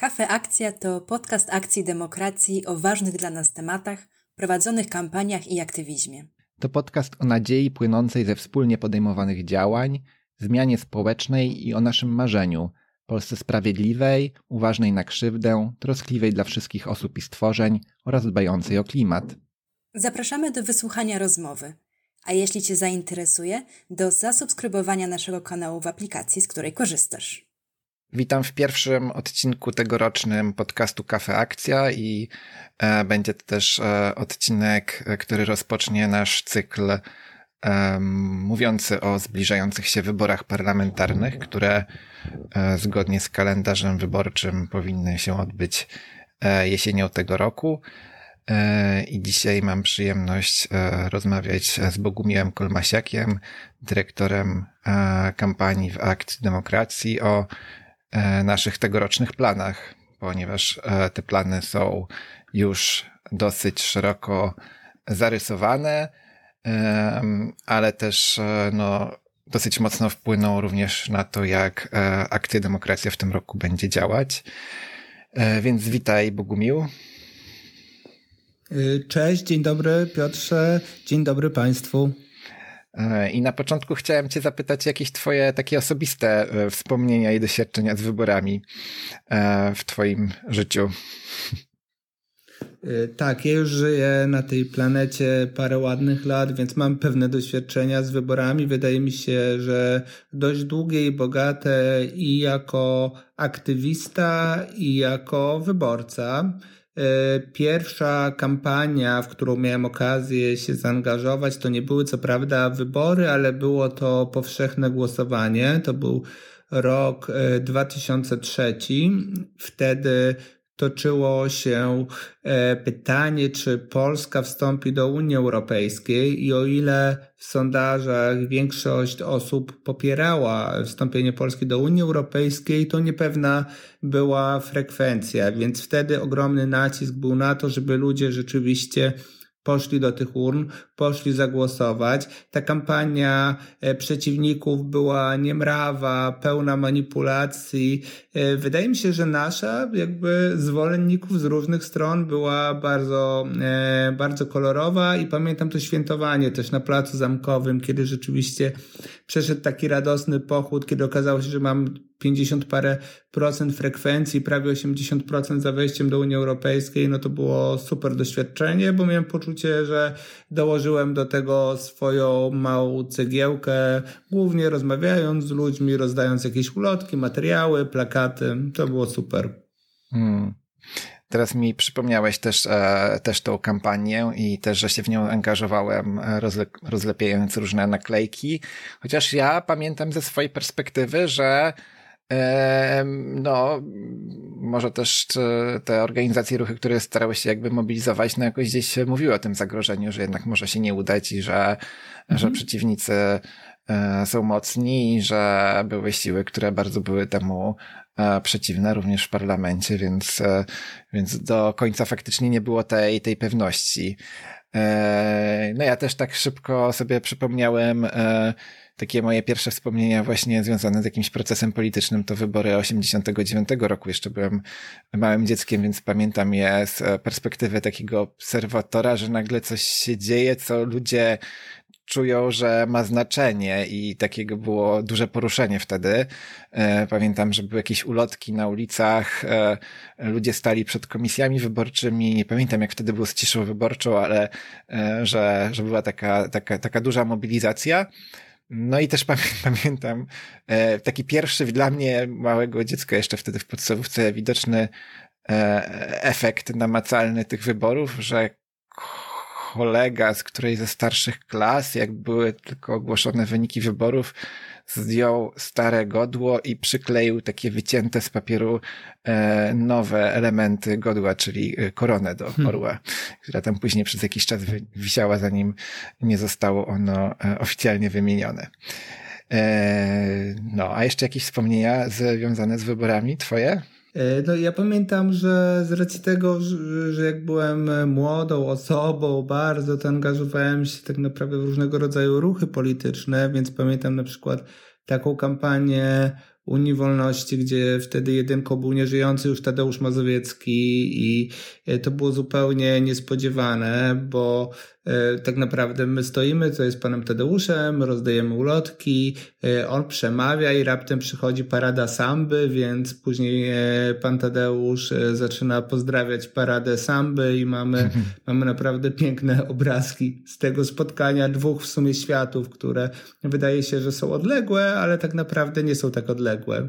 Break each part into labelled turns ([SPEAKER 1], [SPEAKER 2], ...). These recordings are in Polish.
[SPEAKER 1] Kafe Akcja to podcast akcji demokracji o ważnych dla nas tematach, prowadzonych kampaniach i aktywizmie.
[SPEAKER 2] To podcast o nadziei płynącej ze wspólnie podejmowanych działań, zmianie społecznej i o naszym marzeniu Polsce sprawiedliwej, uważnej na krzywdę, troskliwej dla wszystkich osób i stworzeń oraz dbającej o klimat.
[SPEAKER 1] Zapraszamy do wysłuchania rozmowy. A jeśli Cię zainteresuje, do zasubskrybowania naszego kanału w aplikacji, z której korzystasz.
[SPEAKER 2] Witam w pierwszym odcinku tegorocznym podcastu Kafe Akcja i e, będzie to też e, odcinek, e, który rozpocznie nasz cykl e, mówiący o zbliżających się wyborach parlamentarnych, które e, zgodnie z kalendarzem wyborczym powinny się odbyć e, jesienią tego roku. I dzisiaj mam przyjemność rozmawiać z Bogumiłem Kolmasiakiem, dyrektorem kampanii w Akcji Demokracji o naszych tegorocznych planach, ponieważ e, te plany są już dosyć szeroko zarysowane, e, ale też no, dosyć mocno wpłyną również na to, jak akcja demokracja w tym roku będzie działać. Więc witaj, Bogumił.
[SPEAKER 3] Cześć, dzień dobry Piotrze, dzień dobry Państwu.
[SPEAKER 2] E, I na początku chciałem Cię zapytać jakieś Twoje takie osobiste e, wspomnienia i doświadczenia z wyborami e, w Twoim życiu.
[SPEAKER 3] Tak, ja już żyję na tej planecie parę ładnych lat, więc mam pewne doświadczenia z wyborami. Wydaje mi się, że dość długie i bogate i jako aktywista, i jako wyborca. E, pierwsza kampania, w którą miałem okazję się zaangażować, to nie były co prawda wybory, ale było to powszechne głosowanie. To był rok 2003. E, Wtedy toczyło się e, pytanie, czy Polska wstąpi do Unii Europejskiej i o ile w sondażach większość osób popierała wstąpienie Polski do Unii Europejskiej, to niepewna była frekwencja, więc wtedy ogromny nacisk był na to, żeby ludzie rzeczywiście poszli do tych urn, poszli zagłosować. Ta kampania e, przeciwników była niemrawa, pełna manipulacji. E, wydaje mi się, że nasza, jakby zwolenników z różnych stron była bardzo, e, bardzo kolorowa i pamiętam to świętowanie też na Placu Zamkowym, kiedy rzeczywiście przeszedł taki radosny pochód, kiedy okazało się, że mam 50 parę procent frekwencji, prawie 80% za wejściem do Unii Europejskiej, no to było super doświadczenie, bo miałem poczucie, że dołożyłem do tego swoją małą cegiełkę, głównie rozmawiając z ludźmi, rozdając jakieś ulotki, materiały, plakaty. To było super. Hmm.
[SPEAKER 2] Teraz mi przypomniałeś też, e, też tą kampanię i też, że się w nią angażowałem, e, rozle, rozlepiając różne naklejki. Chociaż ja pamiętam ze swojej perspektywy, że no, może też te organizacje ruchy, które starały się jakby mobilizować, no jakoś gdzieś mówiły o tym zagrożeniu, że jednak może się nie udać i że, mhm. że przeciwnicy e, są mocni i że były siły, które bardzo były temu e, przeciwne również w parlamencie, więc, e, więc do końca faktycznie nie było tej, tej pewności. No ja też tak szybko sobie przypomniałem takie moje pierwsze wspomnienia właśnie związane z jakimś procesem politycznym to wybory 89 roku. Jeszcze byłem małym dzieckiem, więc pamiętam je z perspektywy takiego obserwatora, że nagle coś się dzieje, co ludzie czują, że ma znaczenie i takiego było duże poruszenie wtedy. E, pamiętam, że były jakieś ulotki na ulicach, e, ludzie stali przed komisjami wyborczymi, nie pamiętam jak wtedy było z ciszą wyborczą, ale e, że, że była taka, taka, taka duża mobilizacja. No i też pamiętam e, taki pierwszy dla mnie małego dziecka jeszcze wtedy w podstawówce widoczny e, efekt namacalny tych wyborów, że kolega z której ze starszych klas, jak były tylko ogłoszone wyniki wyborów, zdjął stare godło i przykleił takie wycięte z papieru e, nowe elementy godła, czyli e, koronę do hmm. orła, hmm. która tam później przez jakiś czas wisiała, zanim nie zostało ono e, oficjalnie wymienione. No, a jeszcze jakieś wspomnienia związane z wyborami twoje?
[SPEAKER 3] E, no, ja pamiętam, że z racji tego, że, jak byłem młodą osobą, bardzo to angażowałem się tak naprawdę w różnego rodzaju ruchy polityczne, więc pamiętam na przykład taką kampanię Unii Wolności, gdzie wtedy jedynką był nieżyjący już Tadeusz Mazowiecki i to było zupełnie niespodziewane, bo E, tak naprawdę my stoimy, to jest panem Tadeuszem, rozdajemy ulotki, e, on przemawia i raptem przychodzi parada samby, więc później e, pan Tadeusz zaczyna pozdrawiać paradę samby i mamy, mamy naprawdę piękne obrazki z tego spotkania dwóch w sumie światów, które wydaje się, że są odległe, ale tak naprawdę nie są tak odległe.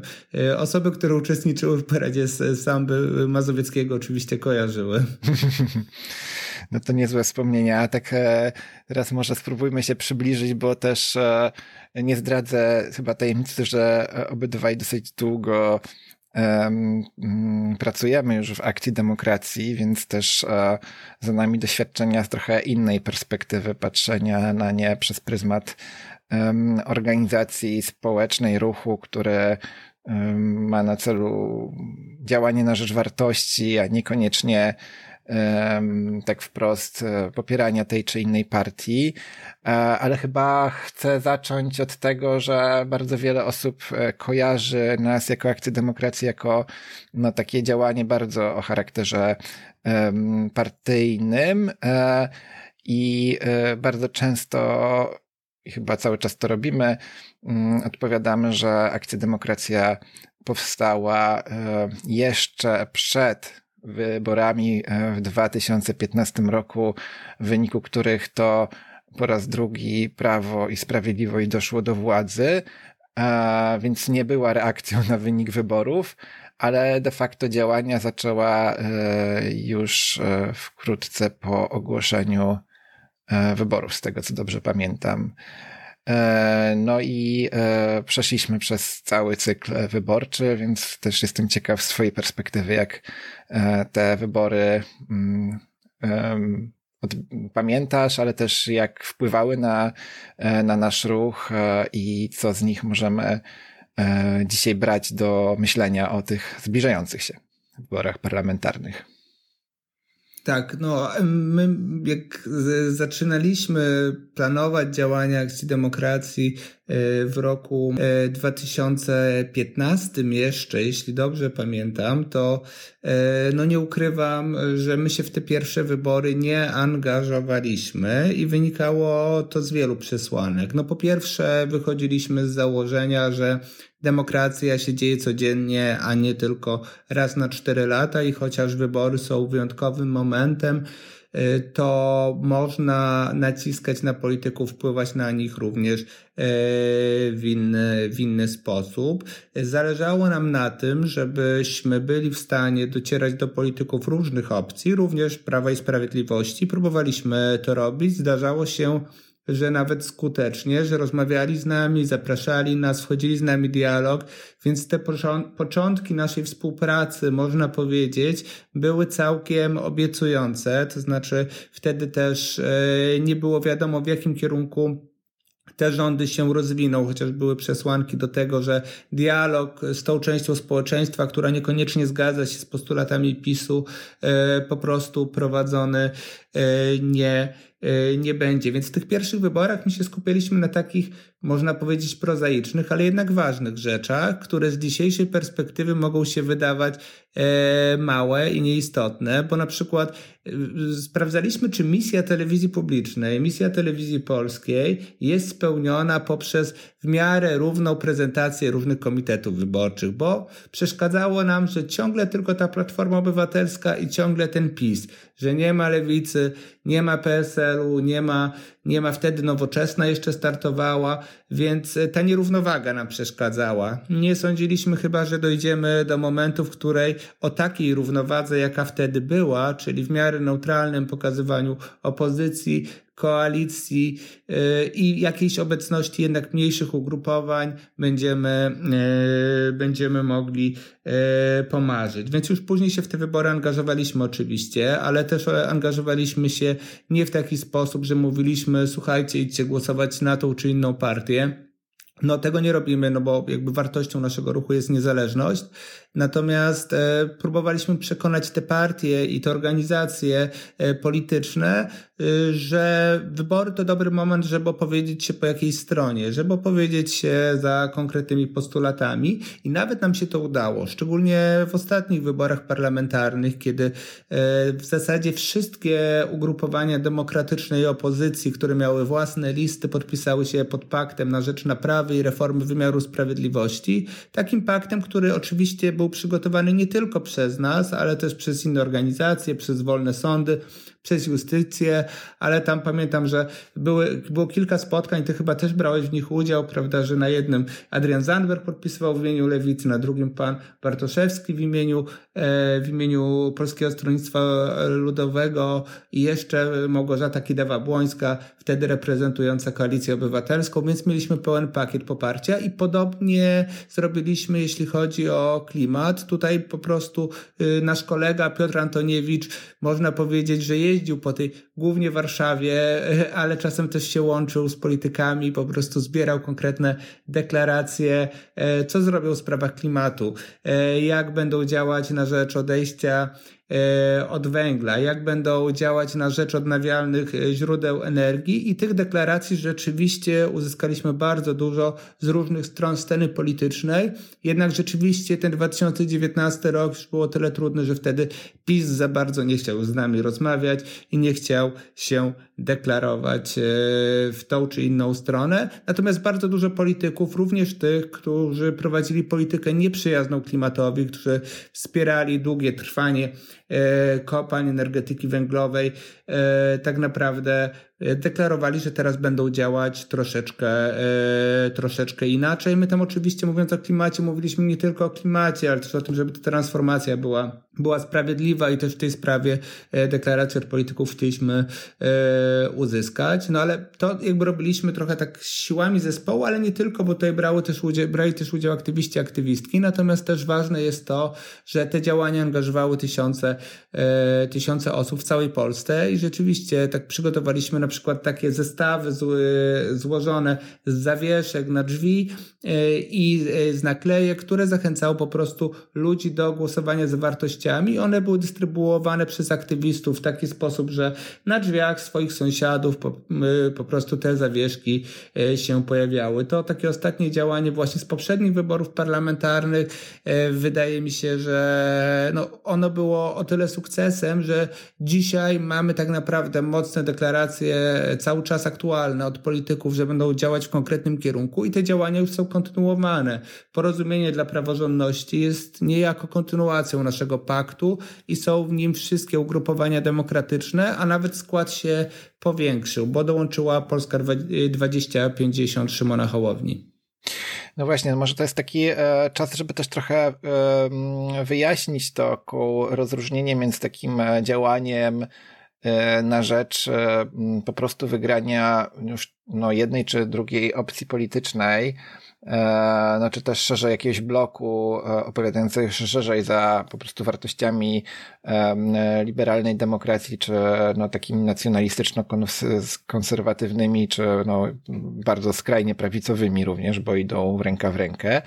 [SPEAKER 3] Osoby, które uczestniczyły w paradzie samby Mazowieckiego oczywiście kojarzyły.
[SPEAKER 2] No to niezłe wspomnienia. A tak e, teraz może spróbujmy się przybliżyć, bo też e, nie zdradzę chyba tajemnicy, że obydwaj dosyć długo um, pracujemy już w akcji demokracji, więc też e, za nami doświadczenia z trochę innej perspektywy patrzenia na nie przez pryzmat organizacji społecznej, ruchu, które ma na celu działanie na rzecz wartości, a niekoniecznie tak wprost e, popierania tej czy innej partii, e, ale chyba chcę zacząć od tego, że bardzo wiele osób e, kojarzy nas jako akcję demokracji jako no, takie działanie bardzo o charakterze partyjnym i bardzo często i chyba cały czas to robimy, mm, odpowiadamy, że akcja demokracja powstała jeszcze przed wyborami e, w 2015 roku, w wyniku których to po raz drugi Prawo i Sprawiedliwość doszło do władzy, więc nie była reakcją na wynik wyborów, ale de facto działania zaczęła e, już e, wkrótce po ogłoszeniu wyborów, z tego co dobrze pamiętam. E, no i e, przeszliśmy przez cały cykl wyborczy, więc też jestem ciekaw z swojej perspektywy, jak e, te wybory mm, pamiętasz, ale też jak wpływały na, na nasz ruch i co z nich możemy dzisiaj brać do myślenia o tych zbliżających się wyborach parlamentarnych.
[SPEAKER 3] Tak, no my jak zaczynaliśmy planować działania akcji demokracji e, w roku 2015 e, jeszcze, jeśli dobrze pamiętam, to e, no nie ukrywam, że my się w te pierwsze wybory nie angażowaliśmy i wynikało to z wielu przesłanek. No po pierwsze wychodziliśmy z założenia, że Demokracja się dzieje codziennie, a nie tylko raz na cztery lata i chociaż wybory są wyjątkowym momentem, y, to można naciskać na polityków, wpływać na nich również y, w inny, w inny sposób. Zależało nam na tym, żebyśmy byli w stanie docierać do polityków różnych opcji, również Prawa i Sprawiedliwości. Próbowaliśmy to robić. Zdarzało się że nawet skutecznie, że rozmawiali z nami, zapraszali nas, wchodzili z nami dialog, więc te początki naszej współpracy, można powiedzieć, były całkiem obiecujące, to znaczy wtedy też e, nie było wiadomo w jakim kierunku te rządy się rozwiną, chociaż były przesłanki do tego, że dialog z tą częścią społeczeństwa, która niekoniecznie zgadza się z postulatami PiSu, e, po prostu prowadzony e, nie, nie będzie. Więc w tych pierwszych wyborach my się skupiliśmy na takich można powiedzieć, prozaicznych, ale jednak ważnych rzeczach, które z dzisiejszej perspektywy mogą się wydawać e, małe i nieistotne, bo na przykład e, sprawdzaliśmy, czy misja telewizji publicznej, misja telewizji polskiej jest spełniona poprzez w miarę równą prezentację różnych komitetów wyborczych, bo przeszkadzało nam, że ciągle tylko ta Platforma Obywatelska i ciągle ten PiS, że nie ma lewicy, nie ma PSL-u, nie ma, nie ma wtedy nowoczesna jeszcze startowała, więc ta nierównowaga nam przeszkadzała. Nie sądziliśmy chyba, że dojdziemy do momentu, w której o takiej równowadze, jaka wtedy była, czyli w miarę neutralnym pokazywaniu opozycji, koalicji y, i jakiejś obecności jednak mniejszych ugrupowań będziemy, y, będziemy mogli y, pomarzyć. Więc już później się w te wybory angażowaliśmy oczywiście, ale też angażowaliśmy się nie w taki sposób, że mówiliśmy słuchajcie idźcie głosować na tą czy inną partię, No tego nie robimy, no bo jakby wartością naszego ruchu jest niezależność. Natomiast e, próbowaliśmy przekonać te partie i te organizacje e, polityczne, e, że wybory to dobry moment, żeby opowiedzieć się po jakiej stronie, żeby opowiedzieć się za konkretnymi postulatami i nawet nam się to udało, szczególnie w ostatnich wyborach parlamentarnych, kiedy w zasadzie wszystkie ugrupowania demokratycznej opozycji, które miały własne listy, podpisały się pod paktem na rzecz naprawy i reformy wymiaru sprawiedliwości. Takim paktem, który oczywiście był przygotowany nie tylko przez nas, ale też przez inne organizacje, przez wolne sądy, przez justycję, ale tam pamiętam, że były, było kilka spotkań, ty chyba też brałeś w nich udział, prawda, że na jednym Adrian Zandberg podpisywał w imieniu Lewicy, na drugim pan Bartoszewski w imieniu, e, w imieniu Polskiego Stronnictwa Ludowego i jeszcze Małgorzata Kidawa-Błońska, wtedy reprezentująca Koalicję Obywatelską, więc mieliśmy pełen pakiet poparcia i podobnie zrobiliśmy, jeśli chodzi o klimat. Tutaj po prostu y, nasz kolega Piotr Antoniewicz, można powiedzieć, że jeździł po tej głównie Warszawie, ale czasem też się łączył z politykami, po prostu zbierał konkretne deklaracje, e, co zrobią w sprawach klimatu, e, jak będą działać na rzecz odejścia od węgla, jak będą działać na rzecz odnawialnych e, źródeł energii i tych deklaracji rzeczywiście uzyskaliśmy bardzo dużo z różnych stron sceny politycznej. Jednak rzeczywiście ten 2019 rok już było tyle trudny, że wtedy PiS za bardzo nie chciał z nami rozmawiać i nie chciał się deklarować e, w tą czy inną stronę. Natomiast bardzo dużo polityków, również tych, którzy prowadzili politykę nieprzyjazną klimatowi, którzy wspierali długie trwanie E, kopalń energetyki węglowej e, tak naprawdę deklarowali, że teraz będą działać troszeczkę, troszeczkę inaczej. My tam oczywiście mówiąc o klimacie, mówiliśmy nie tylko o klimacie, ale też o tym, żeby ta transformacja była, była sprawiedliwa i też w tej sprawie deklarację od polityków chcieliśmy uzyskać. No ale to jakby robiliśmy trochę tak siłami zespołu, ale nie tylko, bo tutaj brały też udział, brali też udział aktywiści, aktywistki. Natomiast też ważne jest to, że te działania angażowały tysiące e, tysiące osób w całej Polsce i rzeczywiście tak przygotowaliśmy na przykład takie zestawy złożone z zawieszek na drzwi e, i e, z naklejek, które zachęcały po prostu ludzi do głosowania za wartościami. One były dystrybuowane przez aktywistów w taki sposób, że na drzwiach swoich sąsiadów po, po prostu te zawieszki e, się pojawiały. To takie ostatnie działanie właśnie z poprzednich wyborów parlamentarnych. Wydaje mi się, że no, ono było o tyle sukcesem, że dzisiaj mamy tak naprawdę mocne deklaracje cały czas aktualne od polityków, że będą działać w konkretnym kierunku i te działania już są kontynuowane. Porozumienie dla praworządności jest niejako kontynuacją naszego paktu i są w nim wszystkie ugrupowania demokratyczne, a nawet skład się powiększył, bo dołączyła Polska 2050 Szymona Hołowni.
[SPEAKER 2] No właśnie, no może to jest taki e, czas, żeby też trochę wyjaśnić to rozróżnienie między takim e, działaniem na rzecz e, po prostu wygrania już no, jednej czy drugiej opcji politycznej, E, no czy też szerzej jakiegoś bloku e, opowiadającego szerzej za po prostu wartościami e, liberalnej demokracji, czy no takimi nacjonalistyczno-konserwatywnymi, czy no bardzo skrajnie prawicowymi również, bo idą ręka w rękę.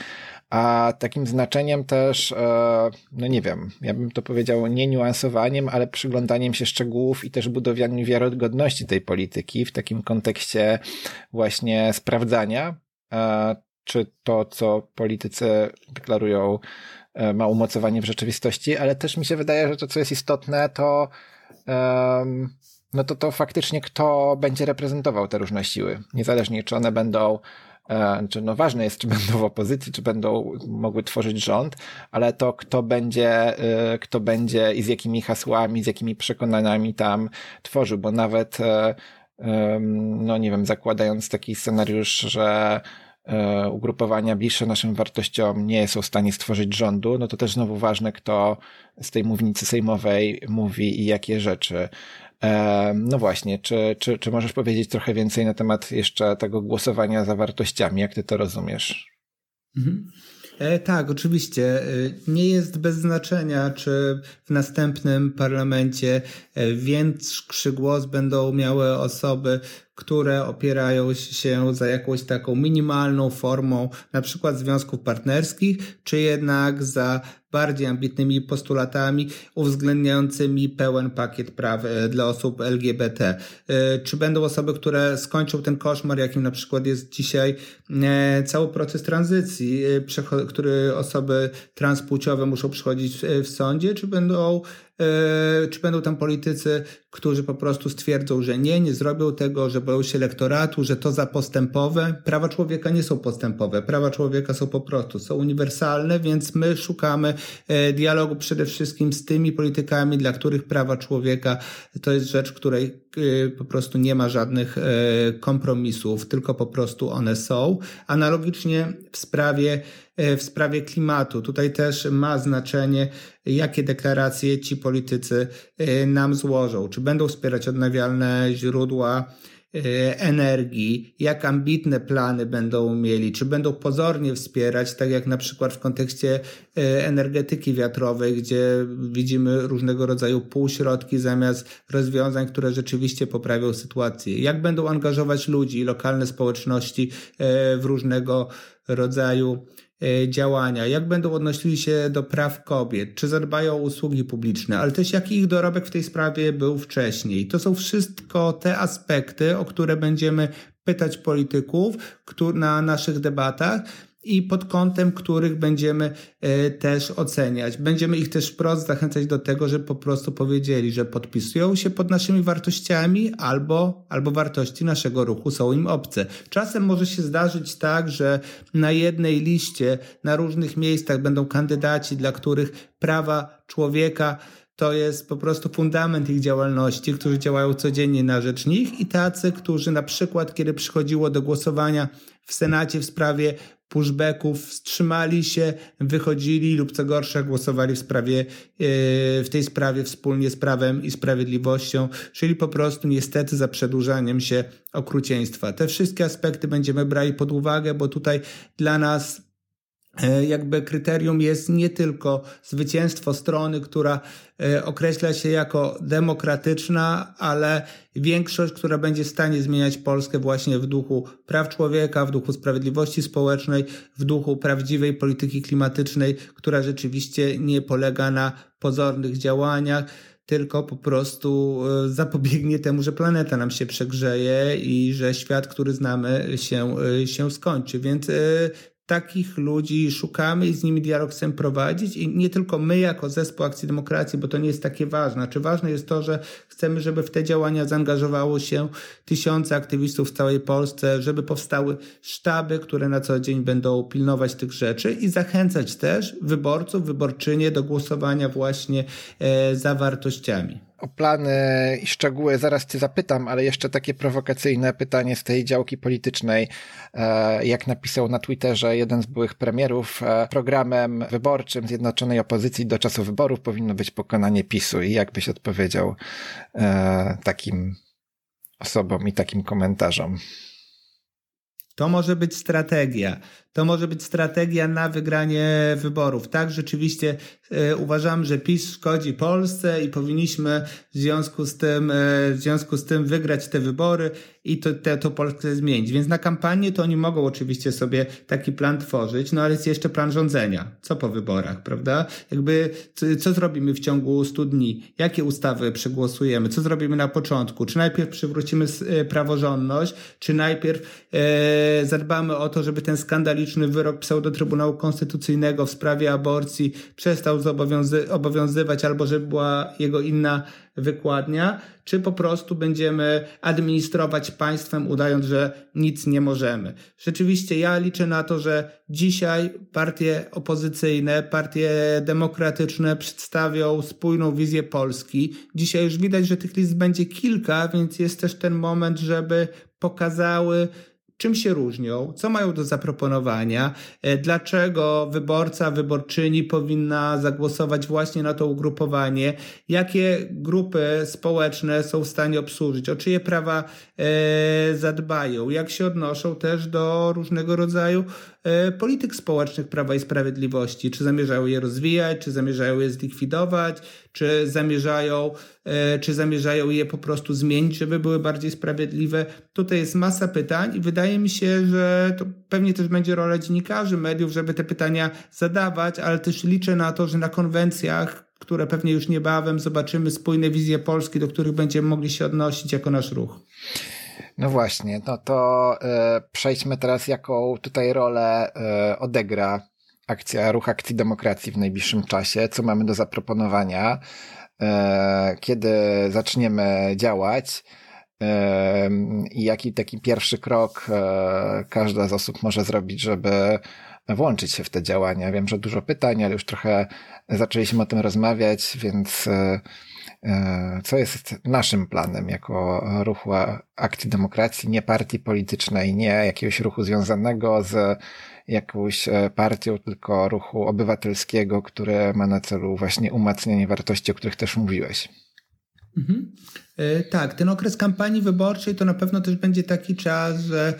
[SPEAKER 2] A takim znaczeniem też, no nie wiem, ja bym to powiedział nie niuansowaniem, ale przyglądaniem się szczegółów i też budowaniem wiarygodności tej polityki w takim kontekście właśnie sprawdzania, czy to, co politycy deklarują, e, ma umocowanie w rzeczywistości, ale też mi się wydaje, że to, co jest istotne, to um, no to to faktycznie kto będzie reprezentował te różne siły. Niezależnie, czy one będą e, czy no ważne jest, czy będą w opozycji, czy będą mogły tworzyć rząd, ale to kto będzie, e, kto będzie i z jakimi hasłami, z jakimi przekonaniami tam tworzył, bo nawet no nie wiem, zakładając taki scenariusz, że ugrupowania bliższe naszym wartościom nie są w stanie stworzyć rządu, no to też znowu ważne, kto z tej mównicy sejmowej mówi i jakie rzeczy. E, no właśnie, czy, czy, czy możesz powiedzieć trochę więcej na temat jeszcze tego głosowania za wartościami? Jak ty to rozumiesz?
[SPEAKER 3] Mhm. E, tak, oczywiście. E, nie jest bez znaczenia, czy w następnym parlamencie większy głos będą miały osoby, które opierają się za jakąś taką minimalną formą na przykład związków partnerskich, czy jednak za bardziej ambitnymi postulatami uwzględniającymi pełen pakiet praw e, dla osób LGBT. E, czy będą osoby, które skończą ten koszmar, jakim na przykład jest dzisiaj e, cały proces tranzycji, który osoby transpłciowe muszą przychodzić w sądzie, czy będą czy będą tam politycy, którzy po prostu stwierdzą, że nie, nie zrobią tego, że boją się elektoratu, że to za postępowe. Prawa człowieka nie są postępowe, prawa człowieka są po prostu, są uniwersalne, więc my szukamy dialogu przede wszystkim z tymi politykami, dla których prawa człowieka to jest rzecz, której e, po prostu nie ma żadnych kompromisów, tylko po prostu one są. Analogicznie w sprawie w sprawie klimatu. Tutaj też ma znaczenie, jakie deklaracje ci politycy e, nam złożą. Czy będą wspierać odnawialne źródła e, energii, jak ambitne plany będą mieli, czy będą pozornie wspierać, tak jak na przykład w kontekście e, energetyki wiatrowej, gdzie widzimy różnego rodzaju półśrodki zamiast rozwiązań, które rzeczywiście poprawią sytuację. Jak będą angażować ludzi, lokalne społeczności w różnego rodzaju E, działania, jak będą odnosili się do praw kobiet, czy zadbają o usługi publiczne, ale też jaki ich dorobek w tej sprawie był wcześniej. To są wszystko te aspekty, o które będziemy pytać polityków na naszych debatach, i pod kątem których będziemy e, też oceniać. Będziemy ich też wprost zachęcać do tego, żeby po prostu powiedzieli, że podpisują się pod naszymi wartościami albo, albo wartości naszego ruchu są im obce. Czasem może się zdarzyć tak, że na jednej liście, na różnych miejscach będą kandydaci, dla których prawa człowieka to jest po prostu fundament ich działalności, którzy działają codziennie na rzecz nich i tacy, którzy na przykład, kiedy przychodziło do głosowania w Senacie w sprawie pushbacków, wstrzymali się, wychodzili lub co gorsza głosowali w sprawie, e, w tej sprawie wspólnie z Prawem i Sprawiedliwością, czyli po prostu niestety za przedłużaniem się okrucieństwa. Te wszystkie aspekty będziemy brali pod uwagę, bo tutaj dla nas E, jakby kryterium jest nie tylko zwycięstwo strony, która określa się jako demokratyczna, ale większość, która będzie w stanie zmieniać Polskę właśnie w duchu praw człowieka, w duchu sprawiedliwości społecznej, w duchu prawdziwej polityki klimatycznej, która rzeczywiście nie polega na pozornych działaniach, tylko po prostu e, zapobiegnie temu, że planeta nam się przegrzeje i że świat, który znamy, się, się skończy. Więc takich ludzi szukamy i z nimi dialog chcemy prowadzić i nie tylko my jako zespół Akcji Demokracji, bo to nie jest takie ważne. Czy ważne jest to, że chcemy, żeby w te działania zaangażowało się tysiące aktywistów w całej Polsce, żeby powstały sztaby, które na co dzień będą pilnować tych rzeczy i zachęcać też wyborców, wyborczynie do głosowania właśnie e, za wartościami.
[SPEAKER 2] O plany i szczegóły zaraz Cię zapytam, ale jeszcze takie prowokacyjne pytanie z tej działki politycznej. E, jak napisał na Twitterze jeden z byłych premierów, e, programem wyborczym Zjednoczonej Opozycji do czasu wyborów powinno być pokonanie PiSu. I jak byś odpowiedział e, takim osobom i takim komentarzom?
[SPEAKER 3] To może być strategia. To może być strategia na wygranie wyborów. Tak, rzeczywiście e, uważam, że PiS szkodzi Polsce i powinniśmy w związku z tym, e, w związku z tym wygrać te wybory i to, te, to Polskę zmienić. Więc na kampanię to oni mogą oczywiście sobie taki plan tworzyć, no ale jest jeszcze plan rządzenia. Co po wyborach, prawda? Jakby co, co zrobimy w ciągu 100 dni? Jakie ustawy przegłosujemy? Co zrobimy na początku? Czy najpierw przywrócimy e, praworządność, czy najpierw e, zadbamy o to, żeby ten skandaliczny wyrok pseudo-Trybunału Konstytucyjnego w sprawie aborcji przestał zobowiązy- obowiązywać albo żeby była jego inna wykładnia, czy po prostu będziemy administrować państwem, udając, że nic nie możemy. Rzeczywiście ja liczę na to, że dzisiaj partie opozycyjne, partie demokratyczne przedstawią spójną wizję Polski. Dzisiaj już widać, że tych list będzie kilka, więc jest też ten moment, żeby pokazały, czym się różnią, co mają do zaproponowania, e, dlaczego wyborca, wyborczyni powinna zagłosować właśnie na to ugrupowanie, jakie grupy społeczne są w stanie obsłużyć, o czyje prawa e, zadbają, jak się odnoszą też do różnego rodzaju polityk społecznych Prawa i Sprawiedliwości. Czy zamierzają je rozwijać, czy zamierzają je zlikwidować, czy zamierzają, e, czy zamierzają je po prostu zmienić, żeby były bardziej sprawiedliwe. Tutaj jest masa pytań i wydaje mi się, że to pewnie też będzie rola dziennikarzy, mediów, żeby te pytania zadawać, ale też liczę na to, że na konwencjach, które pewnie już niebawem zobaczymy spójne wizje Polski, do których będziemy mogli się odnosić jako nasz ruch.
[SPEAKER 2] No właśnie, no to e, przejdźmy teraz, jaką tutaj rolę e, odegra akcja Ruch Akcji Demokracji w najbliższym czasie, co mamy do zaproponowania, e, kiedy zaczniemy działać e, i jaki taki pierwszy krok e, każda z osób może zrobić, żeby włączyć się w te działania. Wiem, że dużo pytań, ale już trochę zaczęliśmy o tym rozmawiać, więc e, co jest naszym planem jako ruchu akcji demokracji, nie partii politycznej, nie jakiegoś ruchu związanego z jakąś e, partią, tylko ruchu obywatelskiego, które ma na celu właśnie umacnianie wartości, o których też mówiłeś.
[SPEAKER 3] Mhm. Tak, ten okres kampanii wyborczej to na pewno też będzie taki czas, że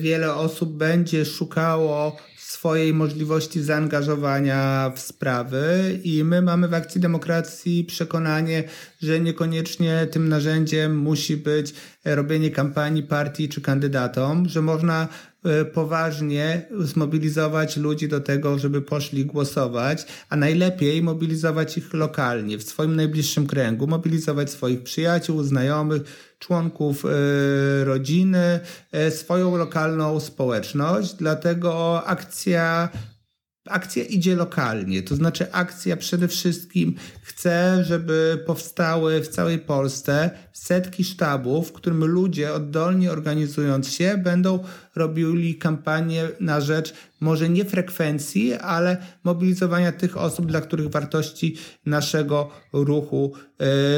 [SPEAKER 3] wiele osób będzie szukało swojej możliwości zaangażowania w sprawy i my mamy w Akcji Demokracji przekonanie, że niekoniecznie tym narzędziem musi być robienie kampanii partii czy kandydatom, że można poważnie zmobilizować ludzi do tego, żeby poszli głosować, a najlepiej mobilizować ich lokalnie, w swoim najbliższym kręgu, mobilizować swoich przyjaciół, znajomych, członków e, rodziny, e, swoją lokalną społeczność. Dlatego akcja akcja idzie lokalnie, to znaczy akcja przede wszystkim chce, żeby powstały w całej Polsce setki sztabów, w którym ludzie oddolnie organizując się będą robili kampanię na rzecz może nie frekwencji, ale mobilizowania tych osób, dla których wartości naszego ruchu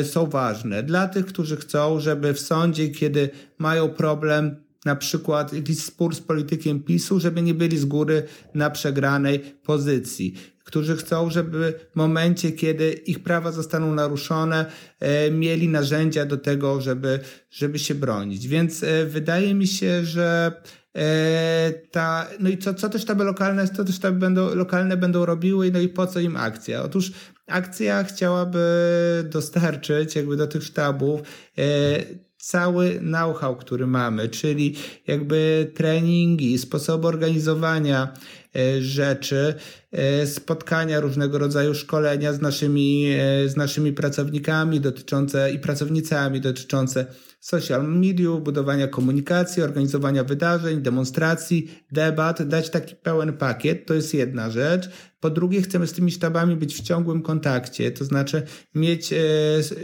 [SPEAKER 3] y, są ważne. Dla tych, którzy chcą, żeby w sądzie, kiedy mają problem na przykład jakiś spór z politykiem PiSu, żeby nie byli z góry na przegranej pozycji. Którzy chcą, żeby w momencie, kiedy ich prawa zostaną naruszone, e, mieli narzędzia do tego, żeby, żeby się bronić. Więc e, wydaje mi się, że e, ta, no i co, co te sztaby lokalne, co te sztaby będą, lokalne będą robiły, no i po co im akcja? Otóż akcja chciałaby dostarczyć jakby do tych sztabów cały know-how, który mamy, czyli jakby treningi, sposoby organizowania rzeczy, e, spotkania, różnego rodzaju szkolenia z naszymi, e, z naszymi pracownikami dotyczące i pracownicami dotyczące social mediów, budowania komunikacji, organizowania wydarzeń, demonstracji, debat, dać taki pełen pakiet, to jest jedna rzecz. Po drugie, chcemy z tymi sztabami być w ciągłym kontakcie, to znaczy mieć e,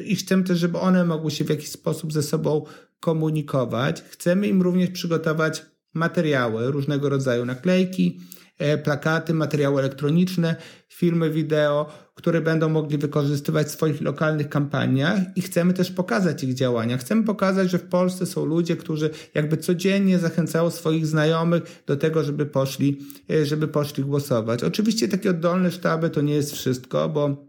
[SPEAKER 3] i chcemy też, żeby one mogły się w jakiś sposób ze sobą komunikować. Chcemy im również przygotować materiały, różnego rodzaju naklejki, e, plakaty, materiały elektroniczne, filmy wideo, które będą mogli wykorzystywać w swoich lokalnych kampaniach i chcemy też pokazać ich działania. Chcemy pokazać, że w Polsce są ludzie, którzy jakby codziennie zachęcają swoich znajomych do tego, żeby poszli, e, żeby poszli głosować. Oczywiście takie oddolne sztaby to nie jest wszystko, bo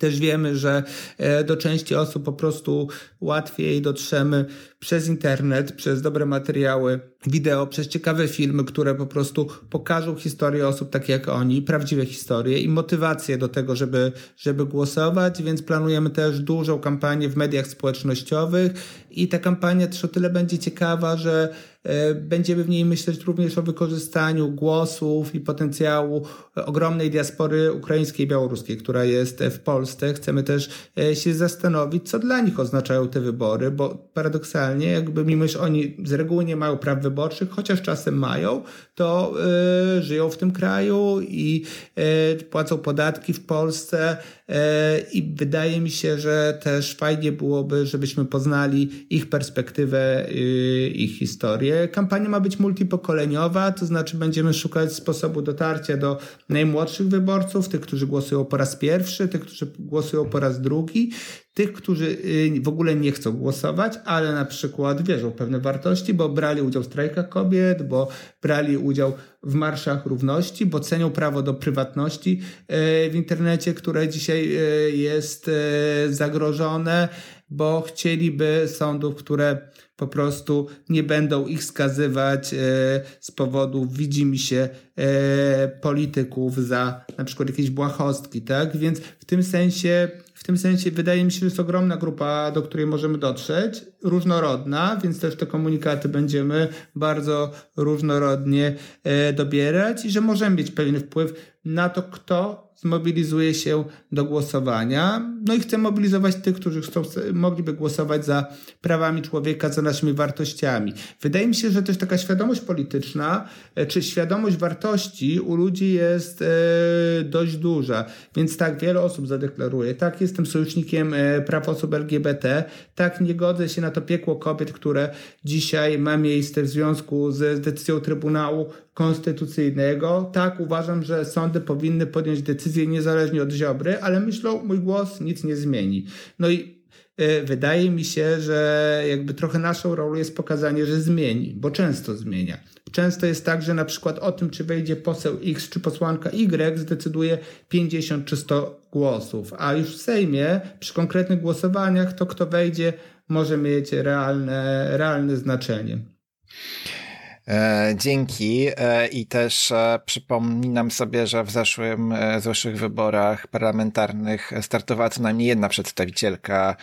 [SPEAKER 3] też wiemy, że e, do części osób po prostu łatwiej dotrzemy przez internet, przez dobre materiały wideo, przez ciekawe filmy, które po prostu pokażą historię osób tak jak oni, prawdziwe historie i motywację do tego, żeby, żeby głosować, więc planujemy też dużą kampanię w mediach społecznościowych i ta kampania też o tyle będzie ciekawa, że Będziemy w niej myśleć również o wykorzystaniu głosów i potencjału ogromnej diaspory ukraińskiej i białoruskiej, która jest w Polsce. Chcemy też e, się zastanowić, co dla nich oznaczają te wybory, bo paradoksalnie, jakby mimo, że oni z reguły nie mają praw wyborczych, chociaż czasem mają, to żyją w tym kraju i płacą podatki w Polsce i wydaje mi się, że też fajnie byłoby, żebyśmy poznali ich perspektywę, ich historię. Kampania ma być multipokoleniowa, to znaczy będziemy szukać sposobu dotarcia do najmłodszych wyborców, tych, którzy głosują po raz pierwszy, tych, którzy głosują po raz drugi, tych, którzy y, w ogóle nie chcą głosować, ale na przykład wierzą w pewne wartości, bo brali udział w strajkach kobiet, bo brali udział w marszach równości, bo cenią prawo do prywatności y, w internecie, które dzisiaj y, jest zagrożone, bo chcieliby sądów, które po prostu nie będą ich skazywać z powodu widzimy się polityków za na przykład jakieś błahostki, tak? Więc w tym sensie w tym sensie wydaje mi się, że jest ogromna grupa, do której możemy dotrzeć, różnorodna, więc też te komunikaty będziemy bardzo różnorodnie e, dobierać i że możemy mieć pewien wpływ na to, kto zmobilizuje się do głosowania. No i chcę mobilizować tych, którzy chcą, mogliby głosować za prawami człowieka, za naszymi wartościami. Wydaje mi się, że też taka świadomość polityczna, e, czy świadomość wartości u ludzi jest e, dość duża. Więc tak, wiele osób zadeklaruje, tak, jestem sojusznikiem e, praw osób LGBT, tak, nie godzę się na to piekło kobiet, które dzisiaj ma miejsce w związku z decyzją Trybunału Konstytucyjnego. Tak, uważam, że sądy powinny podjąć decyzję niezależnie od Ziobry, ale myślą, mój głos nic nie zmieni. No i y, wydaje mi się, że jakby trochę naszą rolą jest pokazanie, że zmieni, bo często zmienia. Często jest tak, że na przykład o tym, czy wejdzie poseł X czy posłanka Y, zdecyduje 50 czy 100 głosów, a już w Sejmie przy konkretnych głosowaniach to, kto wejdzie, może mieć realne, realne znaczenie.
[SPEAKER 2] E, dzięki. E, i też e, przypominam sobie, że w zeszłym, zeszłych wyborach parlamentarnych startowała co najmniej jedna przedstawicielka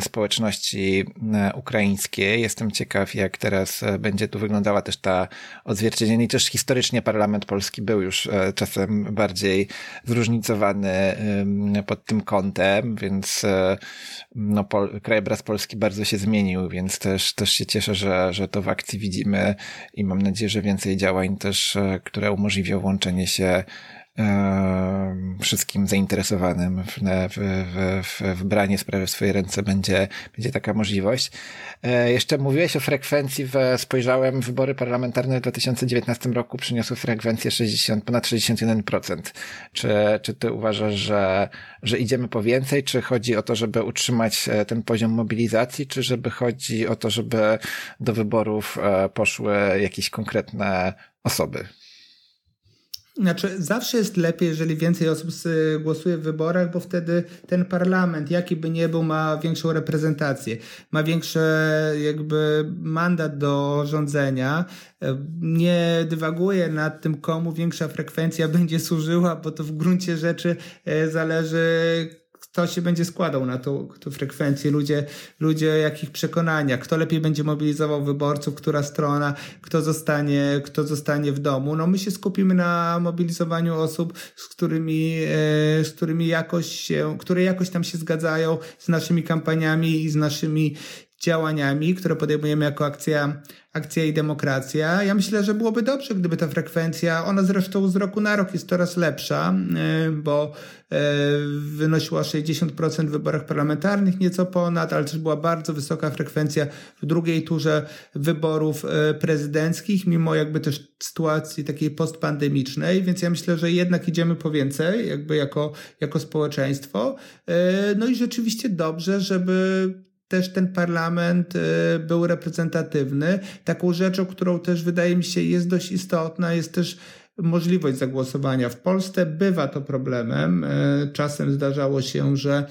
[SPEAKER 2] społeczności e, ukraińskiej. Jestem ciekaw, jak teraz e, będzie tu wyglądała też ta odzwierciedlenie. I też historycznie parlament polski był już e, czasem bardziej zróżnicowany pod tym kątem, więc no, krajobraz Polski bardzo się zmienił, więc też, też się cieszę, że, że to w akcji widzimy i mam nadzieję, że więcej działań też, które umożliwią łączenie się wszystkim zainteresowanym w, w, w, w branie sprawy w swoje ręce będzie, będzie taka możliwość. E, jeszcze mówiłeś o frekwencji, w, spojrzałem, wybory parlamentarne w 2019 roku przyniosły frekwencję 60, ponad 61%. Czy, czy ty uważasz, że, że idziemy po więcej, czy chodzi o to, żeby utrzymać e, ten poziom mobilizacji, czy żeby chodzi o to, żeby do wyborów e, poszły jakieś konkretne osoby?
[SPEAKER 3] Znaczy, zawsze jest lepiej, jeżeli więcej osób głosuje w wyborach, bo wtedy ten parlament, jaki by nie był, ma większą reprezentację, ma większy jakby mandat do rządzenia. Nie dywaguje nad tym, komu większa frekwencja będzie służyła, bo to w gruncie rzeczy e, zależy, kto się będzie składał na tą, tą frekwencję, ludzie, ludzie jakich przekonaniach, kto lepiej będzie mobilizował wyborców, która strona, kto zostanie, kto zostanie w domu. No my się skupimy na mobilizowaniu osób, z którymi, e, z którymi jakoś się, które jakoś tam się zgadzają z naszymi kampaniami i z naszymi działaniami, które podejmujemy jako akcja, akcja i demokracja. Ja myślę, że byłoby dobrze, gdyby ta frekwencja, ona zresztą z roku na rok jest coraz lepsza, e, bo e, wynosiła 60% w wyborach parlamentarnych, nieco ponad, ale też była bardzo wysoka frekwencja w drugiej turze wyborów e, prezydenckich, mimo jakby też sytuacji takiej postpandemicznej, więc ja myślę, że jednak idziemy po więcej, jakby jako, jako społeczeństwo. No i rzeczywiście dobrze, żeby też ten parlament y, był reprezentatywny. Taką rzeczą, którą też wydaje mi się jest dość istotna, jest też możliwość zagłosowania. W Polsce bywa to problemem. Y, czasem zdarzało się, że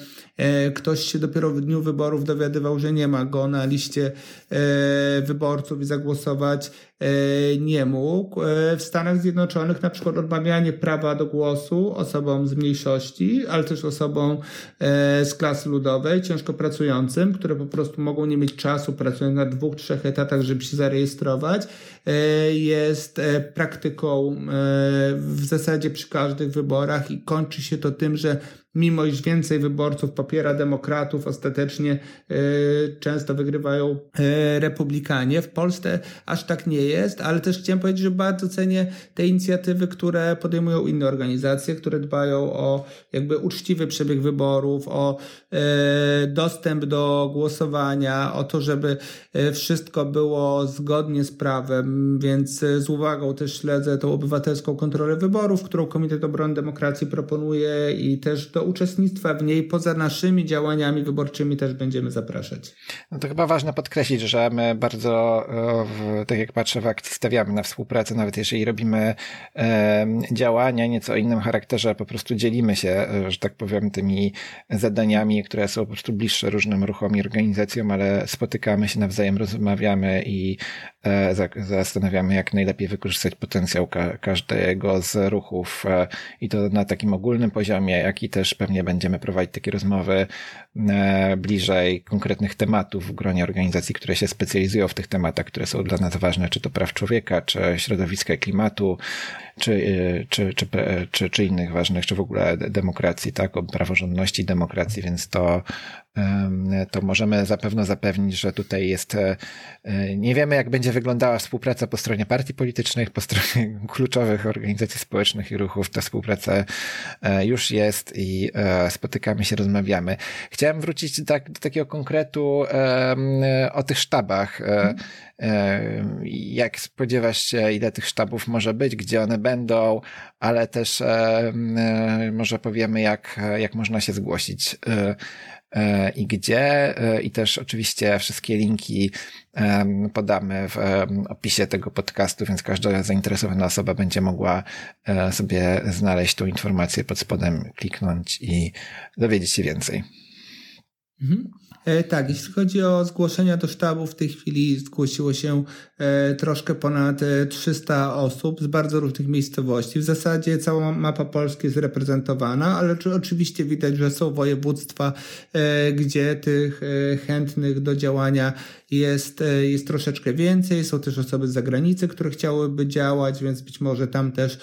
[SPEAKER 3] y, ktoś się dopiero w dniu wyborów dowiadywał, że nie ma go na liście wyborców i zagłosować E, nie mógł. E, w Stanach Zjednoczonych na przykład odmawianie prawa do głosu osobom z mniejszości, ale też osobom e, z klasy ludowej, ciężko pracującym, które po prostu mogą nie mieć czasu, pracując na dwóch, trzech etatach, żeby się zarejestrować, jest praktyką w zasadzie przy każdych wyborach i kończy się to tym, że mimo iż więcej wyborców popiera demokratów, ostatecznie często wygrywają republikanie. W Polsce aż tak nie jest, ale też chciałem powiedzieć, że bardzo cenię te inicjatywy, które podejmują inne organizacje, które dbają o jakby uczciwy przebieg wyborów, o e, dostęp do głosowania, o to, żeby wszystko było zgodnie z prawem, więc z uwagą też śledzę tą obywatelską kontrolę wyborów, którą Komitet Obrony Demokracji proponuje i też do do uczestnictwa w niej poza naszymi działaniami wyborczymi też będziemy zapraszać.
[SPEAKER 2] No to chyba ważne podkreślić, że my bardzo, w, tak jak patrzę w akcji, stawiamy na współpracę, nawet jeżeli robimy e, działania nieco o innym charakterze, po prostu dzielimy się, e, że tak powiem, tymi zadaniami, które są po prostu bliższe różnym ruchom i organizacjom, ale spotykamy się nawzajem, rozmawiamy i e, zastanawiamy, jak najlepiej wykorzystać potencjał ka każdego z ruchów e, i to na takim ogólnym poziomie, jak i też pewnie będziemy prowadzić takie rozmowy e, bliżej konkretnych tematów w gronie organizacji, które się specjalizują w tych tematach, które są dla nas ważne, czy to praw człowieka, czy środowiska i klimatu, czy, e, czy, czy, czy, czy innych ważnych, czy w ogóle demokracji, tak, o praworządności demokracji, więc to to możemy zapewne zapewnić, że tutaj jest, e, nie wiemy jak będzie wyglądała współpraca po stronie partii politycznych, po stronie kluczowych organizacji społecznych i ruchów. Ta współpraca e, już jest i e, spotykamy się, rozmawiamy. Chciałem wrócić tak, do takiego konkretu o tych sztabach. Jak spodziewasz się, ile tych sztabów może być, gdzie one będą, ale też może powiemy, jak, jak można się zgłosić. E, i gdzie. E, I też oczywiście wszystkie linki podamy w opisie tego podcastu, więc każda zainteresowana osoba będzie mogła e, sobie znaleźć tą informację pod spodem, kliknąć i dowiedzieć się więcej.
[SPEAKER 3] Mhm. E, tak, jeśli chodzi o zgłoszenia do sztabu, w tej chwili zgłosiło się e, troszkę ponad 300 e, osób z bardzo różnych miejscowości. W zasadzie cała mapa Polski jest reprezentowana, ale oczywiście widać, że są województwa, gdzie tych chętnych do działania jest, jest troszeczkę więcej. Są też osoby z zagranicy, które chciałyby działać, więc być może tam też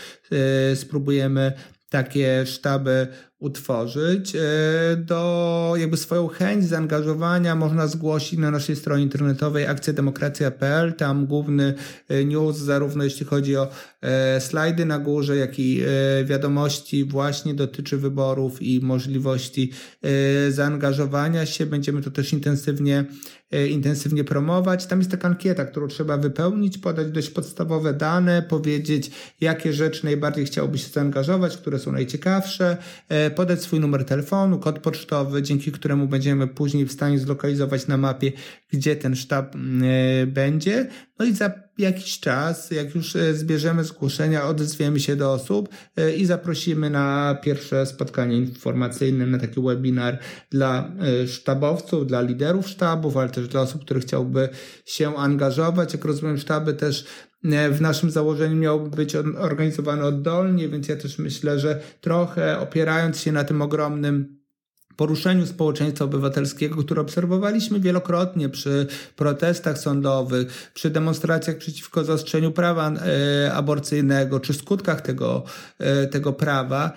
[SPEAKER 3] spróbujemy takie sztaby utworzyć. E, do jakby swoją chęć zaangażowania można zgłosić na naszej stronie internetowej akcjademokracja.pl. Tam główny e, news, zarówno jeśli chodzi o e, slajdy na górze, jak i wiadomości właśnie dotyczy wyborów i możliwości zaangażowania się. Będziemy to też intensywnie intensywnie promować. Tam jest taka ankieta, którą trzeba wypełnić, podać dość podstawowe dane, powiedzieć, jakie rzeczy najbardziej chciałbyś się zaangażować, które są najciekawsze, podać swój numer telefonu, kod pocztowy, dzięki któremu będziemy później w stanie zlokalizować na mapie, gdzie ten sztab mm, e, będzie. No i za jakiś czas, jak już e, zbierzemy zgłoszenia, odezwiemy się do osób e, i zaprosimy na pierwsze spotkanie informacyjne, na taki webinar dla sztabowców, dla liderów sztabów, ale też dla osób, które chciałby się angażować. Jak rozumiem, sztaby też w naszym założeniu miałoby być organizowane oddolnie, więc ja też myślę, że trochę opierając się na tym ogromnym poruszeniu społeczeństwa obywatelskiego, które obserwowaliśmy wielokrotnie przy protestach sądowych, przy demonstracjach przeciwko zaostrzeniu prawa e, aborcyjnego, czy skutkach tego, e, tego prawa,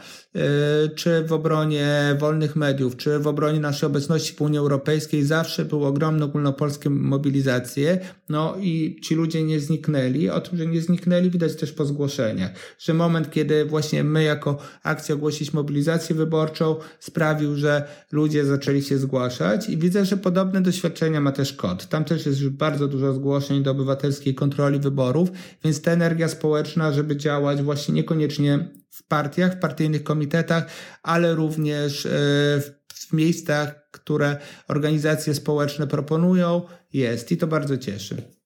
[SPEAKER 3] czy w obronie wolnych mediów, czy w obronie naszej obecności w Unii Europejskiej zawsze były ogromne ogólnopolskie mobilizacje, no i ci ludzie nie zniknęli. O tym, że nie zniknęli widać też po zgłoszeniach, że moment, kiedy właśnie my jako akcja ogłosić mobilizację wyborczą sprawił, że ludzie zaczęli się zgłaszać i widzę, że podobne doświadczenia ma też KOD. Tam też jest już bardzo dużo zgłoszeń do obywatelskiej kontroli wyborów, więc ta energia społeczna, żeby działać właśnie niekoniecznie w partiach, w partyjnych komitetach, ale również e, w miejscach, które organizacje społeczne proponują, jest i to bardzo cieszy.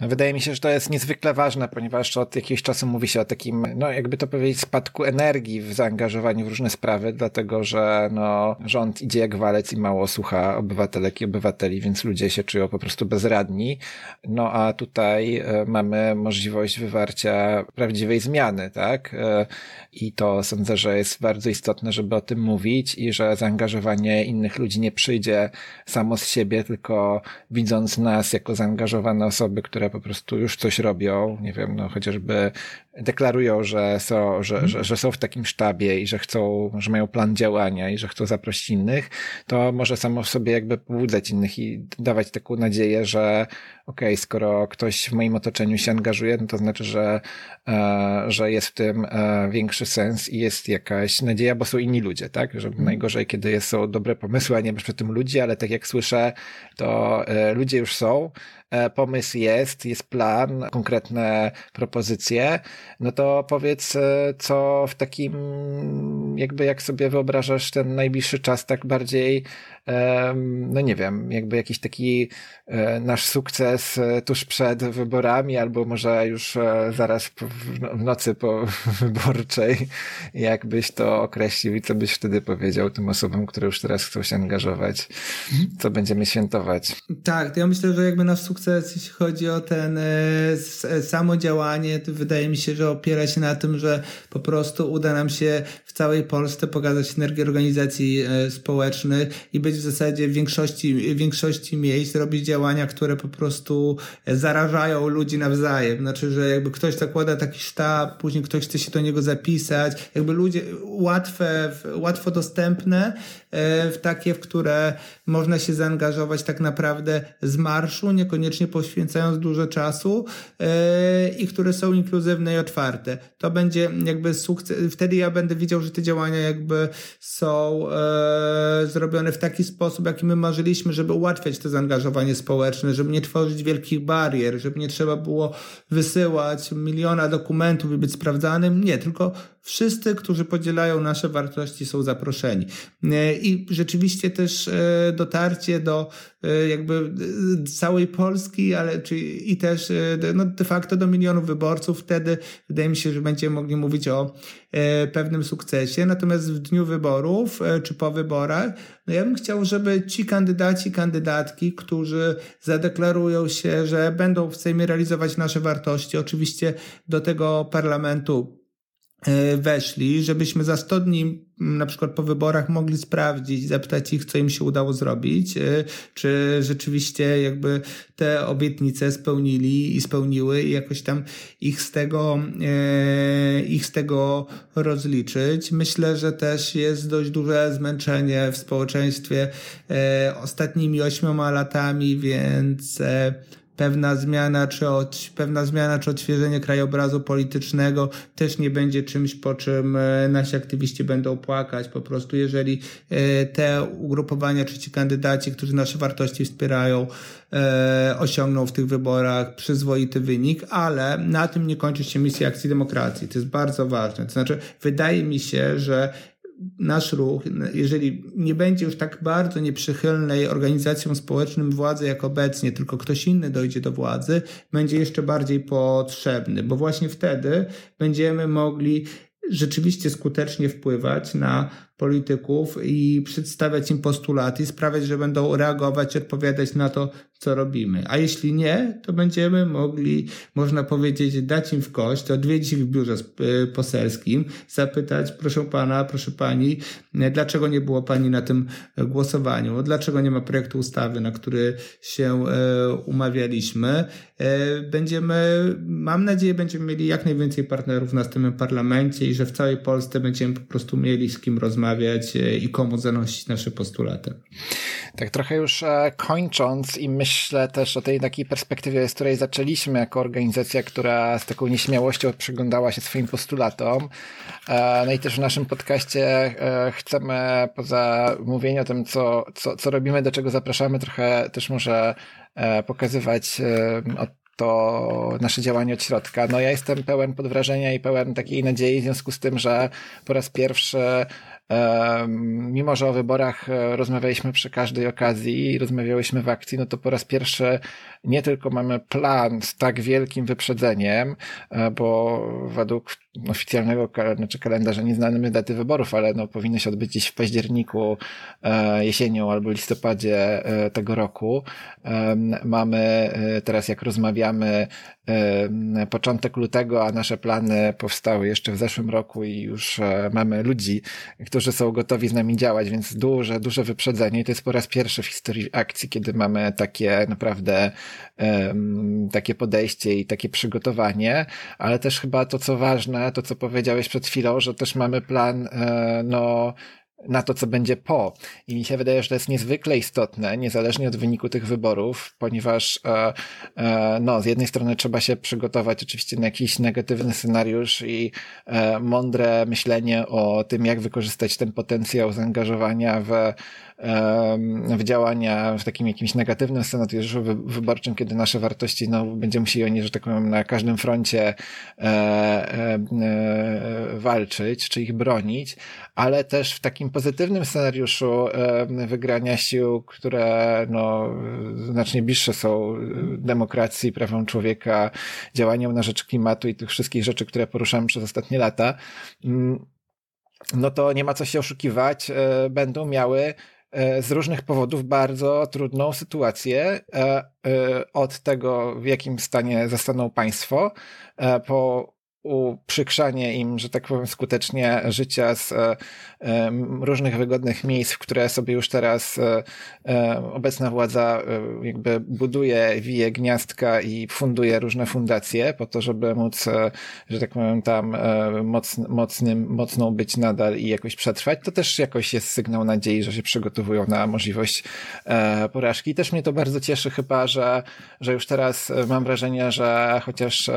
[SPEAKER 2] No, wydaje mi się, że to jest niezwykle ważne, ponieważ od jakiegoś czasu mówi się o takim, no jakby to powiedzieć, spadku energii w zaangażowaniu w różne sprawy, dlatego że no, rząd idzie jak walec i mało słucha obywatelek i obywateli, więc ludzie się czują po prostu bezradni. No a tutaj e, mamy możliwość wywarcia prawdziwej zmiany, tak? E, I to sądzę, że jest bardzo istotne, żeby o tym mówić i że zaangażowanie innych ludzi nie przyjdzie samo z siebie, tylko widząc nas jako zaangażowane osoby, osoby, które po prostu już coś robią, nie wiem, no chociażby deklarują, że są, że, mhm. że, że są w takim sztabie i że chcą, że mają plan działania i że chcą zaprosić innych, to może samo w sobie jakby pobudzać innych i dawać taką nadzieję, że okej, okay, skoro ktoś w moim otoczeniu się angażuje, no to znaczy, że, e, że jest w tym e, większy sens i jest jakaś nadzieja, bo są inni ludzie, tak? Że mhm. najgorzej, kiedy są dobre pomysły, a nie przy tym ludzie, ale tak jak słyszę, to e, ludzie już są, pomysł pomysł jest, jest plan, konkretne propozycje, no to powiedz, e, co w takim, jakby jak sobie wyobrażasz ten najbliższy czas tak bardziej no nie wiem, jakby jakiś taki e, nasz sukces e, tuż przed wyborami, albo może już e, zaraz w nocy po wyborczej, jakbyś to określił i co byś wtedy powiedział tym osobom, które już teraz chcą się angażować, co będziemy świętować?
[SPEAKER 3] Tak, ja myślę, że jakby nasz sukces, jeśli chodzi o ten samo działanie, to wydaje mi się, że opiera się na tym, że po prostu uda nam się w całej Polsce pokazać energię organizacji społecznych i być w zasadzie w większości, w większości miejsc robić działania, które po prostu zarażają ludzi nawzajem. Znaczy, że jakby ktoś zakłada taki sztab, później ktoś chce się do niego zapisać, jakby ludzie łatwe, łatwo dostępne, e, w takie, w które można się zaangażować tak naprawdę z marszu, niekoniecznie poświęcając dużo czasu e, i które są inkluzywne i otwarte. To będzie jakby sukces, wtedy ja będę widział, że te działania jakby są e, zrobione w taki sposób, jaki my marzyliśmy, żeby ułatwiać to zaangażowanie społeczne, żeby nie tworzyć wielkich barier, żeby nie trzeba było wysyłać miliona dokumentów i być sprawdzanym. Nie, tylko wszyscy, którzy podzielają nasze wartości są zaproszeni. E, I rzeczywiście też e, dotarcie do e, jakby całej Polski, ale czy, i też no de facto do milionów wyborców. Wtedy wydaje mi się, że będziemy mogli mówić o pewnym sukcesie. Natomiast w dniu wyborów czy po wyborach, no ja bym chciał, żeby ci kandydaci, kandydatki, którzy zadeklarują się, że będą w Sejmie realizować nasze wartości, oczywiście do tego parlamentu weszli, żebyśmy za 100 dni, na przykład po wyborach, mogli sprawdzić, zapytać ich, co im się udało zrobić, e, czy rzeczywiście jakby te obietnice spełnili i spełniły i jakoś tam ich z tego, e, ich z tego rozliczyć. Myślę, że też jest dość duże zmęczenie w społeczeństwie ostatnimi ośmioma latami, więc pewna zmiana czy, od, pewna zmiana czy odświeżenie krajobrazu politycznego też nie będzie czymś, po czym e, nasi aktywiści będą płakać. Po prostu, jeżeli e, te ugrupowania czy ci kandydaci, którzy nasze wartości wspierają, e, osiągną w tych wyborach przyzwoity wynik, ale na tym nie kończy się misja akcji demokracji. To jest bardzo ważne. To znaczy, wydaje mi się, że nasz ruch, jeżeli nie będzie już tak bardzo nieprzychylnej organizacjom społecznym władzy jak obecnie, tylko ktoś inny dojdzie do władzy, będzie jeszcze bardziej potrzebny, bo właśnie wtedy będziemy mogli rzeczywiście skutecznie wpływać na polityków i przedstawiać im postulaty i sprawiać, że będą reagować, odpowiadać na to, co robimy. A jeśli nie, to będziemy mogli, można powiedzieć, dać im w kość, odwiedzić ich w biurze y, poselskim, zapytać, proszę pana, proszę pani, dlaczego nie było pani na tym głosowaniu, dlaczego nie ma projektu ustawy, na który się e, umawialiśmy. E, będziemy, mam nadzieję, będziemy mieli jak najwięcej partnerów w następnym parlamencie i że w całej Polsce będziemy po prostu mieli z kim rozmawiać e, i komu zanosić nasze postulaty.
[SPEAKER 2] Tak trochę już kończąc i myślę, też o tej takiej perspektywie, z której zaczęliśmy jako organizacja, która z taką nieśmiałością przyglądała się swoim postulatom. E, no i też w naszym podcaście e, chcemy poza mówieniem o tym, co, co, co robimy, do czego zapraszamy, trochę też może e, pokazywać to nasze działanie od środka. No ja jestem pełen podwrażenia i pełen takiej nadziei w związku z tym, że po raz pierwszy Mimo, że o wyborach e, rozmawialiśmy przy każdej okazji i rozmawiałyśmy w akcji, no to po raz pierwszy nie tylko mamy plan z tak wielkim wyprzedzeniem, e, bo według oficjalnego znaczy kalendarza nie znamy daty wyborów, ale no, powinny się odbyć gdzieś w październiku, e, jesienią albo listopadzie tego roku. Mamy teraz, jak rozmawiamy, początek lutego, a nasze plany powstały jeszcze w zeszłym roku i już mamy ludzi, którzy są gotowi z nami działać, więc duże, duże wyprzedzenie. I to jest po raz pierwszy w historii akcji, kiedy mamy takie naprawdę takie podejście i takie przygotowanie, ale też chyba to, co ważne, to, co powiedziałeś przed chwilą, że też mamy plan, e, no, na to, co będzie po. I mi się wydaje, że to jest niezwykle istotne, niezależnie od wyniku tych wyborów, ponieważ e, e, no, z jednej strony trzeba się przygotować oczywiście na jakiś negatywny scenariusz i mądre myślenie o tym, jak wykorzystać ten potencjał zaangażowania w w działania w takim jakimś negatywnym scenariuszu wyborczym, kiedy nasze wartości, no, będziemy musieli oni, że tak powiem, na każdym froncie e, e, e, walczyć, czy ich bronić, ale też w takim pozytywnym scenariuszu wygrania sił, które no, znacznie bliższe są demokracji, prawom człowieka, działaniom na rzecz klimatu i tych wszystkich rzeczy, które poruszamy przez ostatnie lata, mm, no to nie ma co się oszukiwać, będą miały z różnych powodów bardzo trudną sytuację e, e, od tego, w jakim stanie zostaną państwo, po uprzykrzanie im, że tak powiem, skutecznie życia z e, e, różnych wygodnych miejsc, w które sobie już teraz e, obecna władza jakby buduje, wije gniazdka i funduje różne fundacje po to, żeby móc, że tak powiem, tam moc, mocnym, mocną być nadal i jakoś przetrwać, to też jakoś jest sygnał nadziei, że się przygotowują na możliwość porażki. Też mnie to bardzo cieszy chyba, że, że już teraz mam wrażenie, że chociaż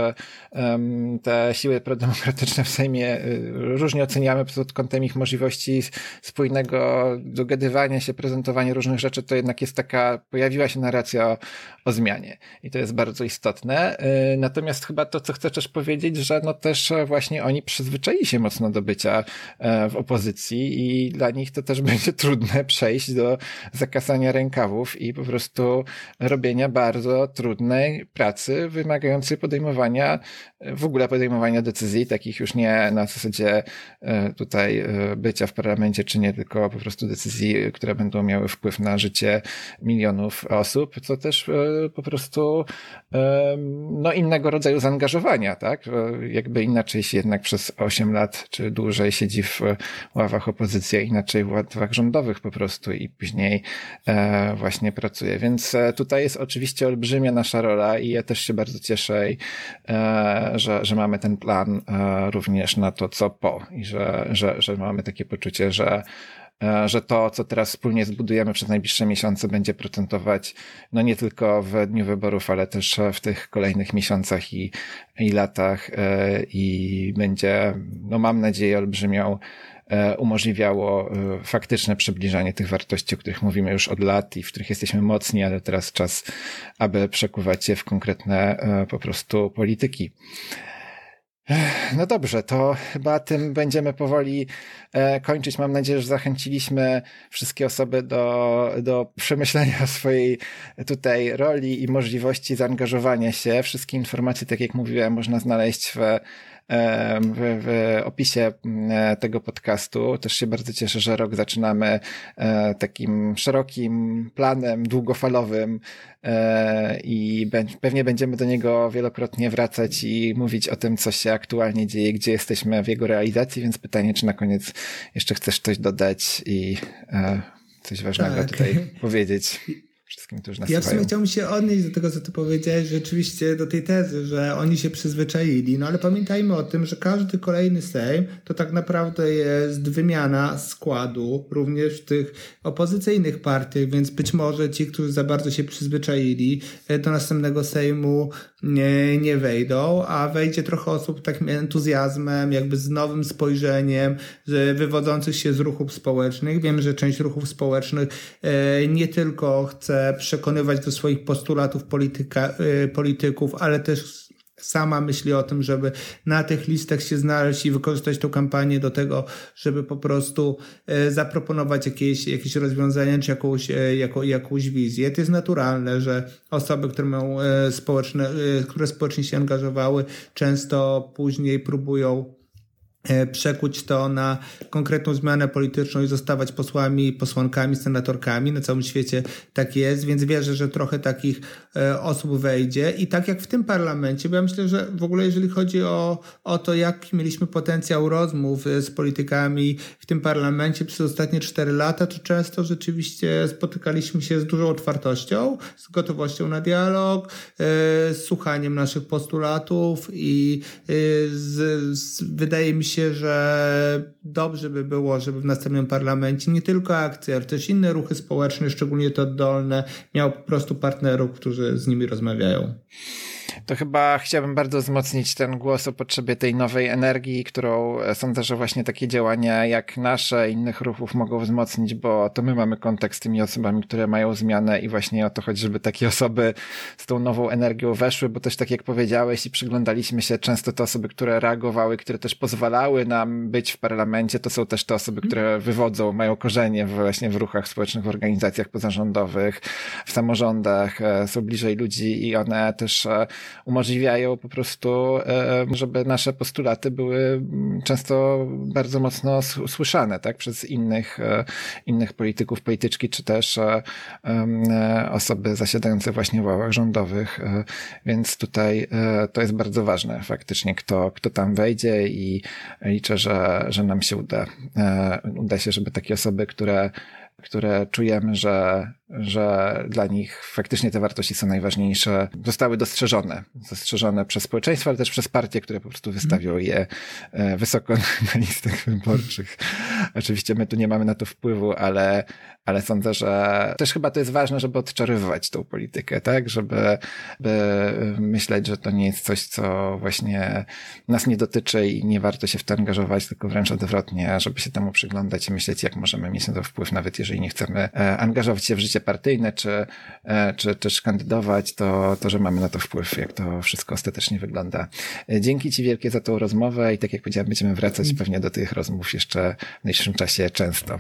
[SPEAKER 2] te siły prodemokratyczne w Sejmie y, różnie oceniamy pod kątem ich możliwości spójnego dogadywania się, prezentowania różnych rzeczy, to jednak jest taka, pojawiła się narracja o, o zmianie i to jest bardzo istotne. Y, natomiast chyba to, co chcę też powiedzieć, że no też właśnie oni przyzwyczaili się mocno do bycia e, w opozycji i dla nich to też będzie trudne przejść do zakasania rękawów i po prostu robienia bardzo trudnej pracy, wymagającej podejmowania, w ogóle podejmowania podejmowania decyzji, takich już nie na zasadzie e, tutaj e, bycia w parlamencie, czy nie, tylko po prostu decyzji, które będą miały wpływ na życie milionów osób, co też e, po prostu no innego rodzaju zaangażowania, tak? Jakby inaczej się jednak przez 8 lat czy dłużej siedzi w ławach opozycji, a inaczej w ławach rządowych po prostu i później właśnie pracuje. Więc tutaj jest oczywiście olbrzymia nasza rola i ja też się bardzo cieszę, że, że mamy ten plan e, również na to, co po i że, że, że mamy takie poczucie, że e, że to, co teraz wspólnie zbudujemy przez najbliższe miesiące, będzie procentować no nie tylko w dniu wyborów, ale też w tych kolejnych miesiącach i, i latach e, i będzie, no mam nadzieję, olbrzymią umożliwiało faktyczne przybliżanie tych wartości, o których mówimy już od lat i w których jesteśmy mocni, ale teraz czas, aby przekuwać je w konkretne po prostu polityki. No dobrze, to chyba tym będziemy powoli e, kończyć. Mam nadzieję, że zachęciliśmy wszystkie osoby do, do przemyślenia swojej tutaj roli i możliwości zaangażowania się. Wszystkie informacje, tak jak mówiłem, można znaleźć w w, w opisie tego podcastu. Też się bardzo cieszę, że rok zaczynamy e, takim szerokim planem długofalowym e, i pewnie będziemy do niego wielokrotnie wracać i mówić o tym, co się aktualnie dzieje, gdzie jesteśmy w jego realizacji, więc pytanie, czy na koniec jeszcze chcesz coś dodać i e, coś ważnego tak. tutaj powiedzieć wszystkim, którzy nas
[SPEAKER 3] Ja w sumie chciałbym się odnieść do tego, co ty powiedziałeś, rzeczywiście do tej tezy, że oni się przyzwyczaili, no ale pamiętajmy o tym, że każdy kolejny Sejm to tak naprawdę jest wymiana składu również w tych opozycyjnych partiach, więc być może ci, którzy za bardzo się przyzwyczaili e, do następnego Sejmu nie, nie wejdą, a wejdzie trochę osób takim entuzjazmem, jakby z nowym spojrzeniem, wywodzących się z ruchów społecznych. Wiem, że część ruchów społecznych e, nie tylko chce przekonywać do swoich postulatów polityka, e, polityków, ale też sama myśli o tym, żeby na tych listach się znaleźć i wykorzystać tą kampanię do tego, żeby po prostu e, zaproponować jakieś, jakieś rozwiązania czy jakąś, e, jaką, jakąś wizję. To jest naturalne, że osoby, które mają e, społeczne, które społecznie się angażowały, często później próbują przekuć to na konkretną zmianę polityczną i zostawać posłami, posłankami, senatorkami. Na całym świecie tak jest, więc wierzę, że trochę takich e, osób wejdzie. I tak jak w tym parlamencie, bo ja myślę, że w ogóle jeżeli chodzi o, o to, jaki mieliśmy potencjał rozmów e, z politykami w tym parlamencie przez ostatnie cztery lata, to często rzeczywiście spotykaliśmy się z dużą otwartością, z gotowością na dialog, z słuchaniem naszych postulatów i z, z, wydaje mi się, się, że dobrze by było, żeby w następnym parlamencie nie tylko akcje, ale też inne ruchy społeczne, szczególnie te oddolne, miał po prostu partnerów, którzy z nimi rozmawiają.
[SPEAKER 2] To chyba chciałbym bardzo wzmocnić ten głos o potrzebie tej nowej energii, którą e, sądzę, że właśnie takie działania jak nasze, innych ruchów mogą wzmocnić, bo to my mamy kontakt z tymi osobami, które mają zmianę i właśnie o to chodzi, żeby takie osoby z tą nową energią weszły, bo też tak jak powiedziałeś i przyglądaliśmy się, często te osoby, które reagowały, które też pozwalały nam być w parlamencie, to są też te osoby, które wywodzą, mają korzenie właśnie w ruchach społecznych, w organizacjach pozarządowych, w samorządach, e, są bliżej ludzi i one też e, umożliwiają po prostu, e, żeby nasze postulaty były często bardzo mocno słyszane, tak, przez innych, innych polityków, polityczki, czy też osoby zasiadające właśnie w ławach rządowych, więc tutaj to jest bardzo ważne faktycznie, kto, kto tam wejdzie i liczę, że, że nam się uda, uda się, żeby takie osoby, które które czujemy, że, że dla nich faktycznie te wartości są najważniejsze, zostały dostrzeżone. Dostrzeżone przez społeczeństwo, ale też przez partie, które po prostu wystawią je e, wysoko na listach wyborczych. Oczywiście my tu nie mamy na to wpływu, ale, ale sądzę, że też chyba to jest ważne, żeby odczarowywać tą politykę, tak? Żeby, myśleć, że to nie jest coś, co właśnie nas nie dotyczy i nie warto się w to angażować, tylko wręcz odwrotnie, żeby się temu przyglądać i myśleć, jak możemy mieć na to wpływ, nawet jeżeli nie chcemy e, angażować się w życie partyjne, czy, e, czy też kandydować, to, to, że mamy na to wpływ, jak to wszystko ostatecznie wygląda. E, dzięki Ci wielkie za tą rozmowę i tak jak powiedziałem, będziemy wracać pewnie do tych rozmów jeszcze w najbliższym czasie często.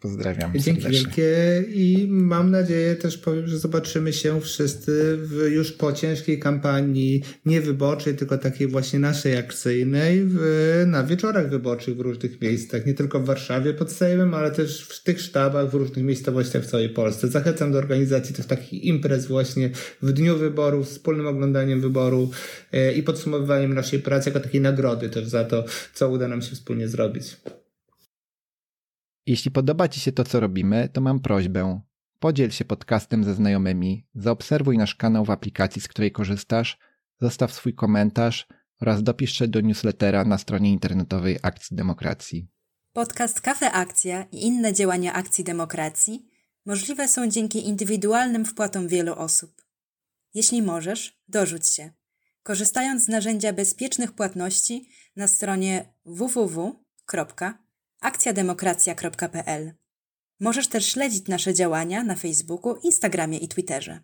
[SPEAKER 2] Pozdrawiam.
[SPEAKER 3] Dzięki serdecznie. wielkie i mam nadzieję też powiem, że zobaczymy się wszyscy w, już po ciężkiej kampanii nie wyborczej, tylko takiej właśnie naszej akcyjnej w, na wieczorach wyborczych w różnych miejscach, nie tylko w Warszawie pod Sejmem, ale też w tych sztabach w różnych miejscowościach w całej Polsce. Zachęcam do organizacji tych takich imprez właśnie w dniu wyboru, wspólnym oglądaniem wyboru e, i podsumowywaniem naszej pracy jako takiej nagrody też za to, co uda nam się wspólnie zrobić.
[SPEAKER 2] Jeśli podoba Ci się to, co robimy, to mam prośbę. Podziel się podcastem ze znajomymi, zaobserwuj nasz kanał w aplikacji, z której korzystasz, zostaw swój komentarz oraz dopisz się do newslettera na stronie internetowej Akcji Demokracji.
[SPEAKER 1] Podcast Kafe Akcja i inne działania Akcji Demokracji możliwe są dzięki indywidualnym wpłatom wielu osób. Jeśli możesz, dorzuć się, korzystając z narzędzia bezpiecznych płatności na stronie www akcjademokracja.pl. Możesz też śledzić nasze działania na Facebooku, Instagramie i Twitterze.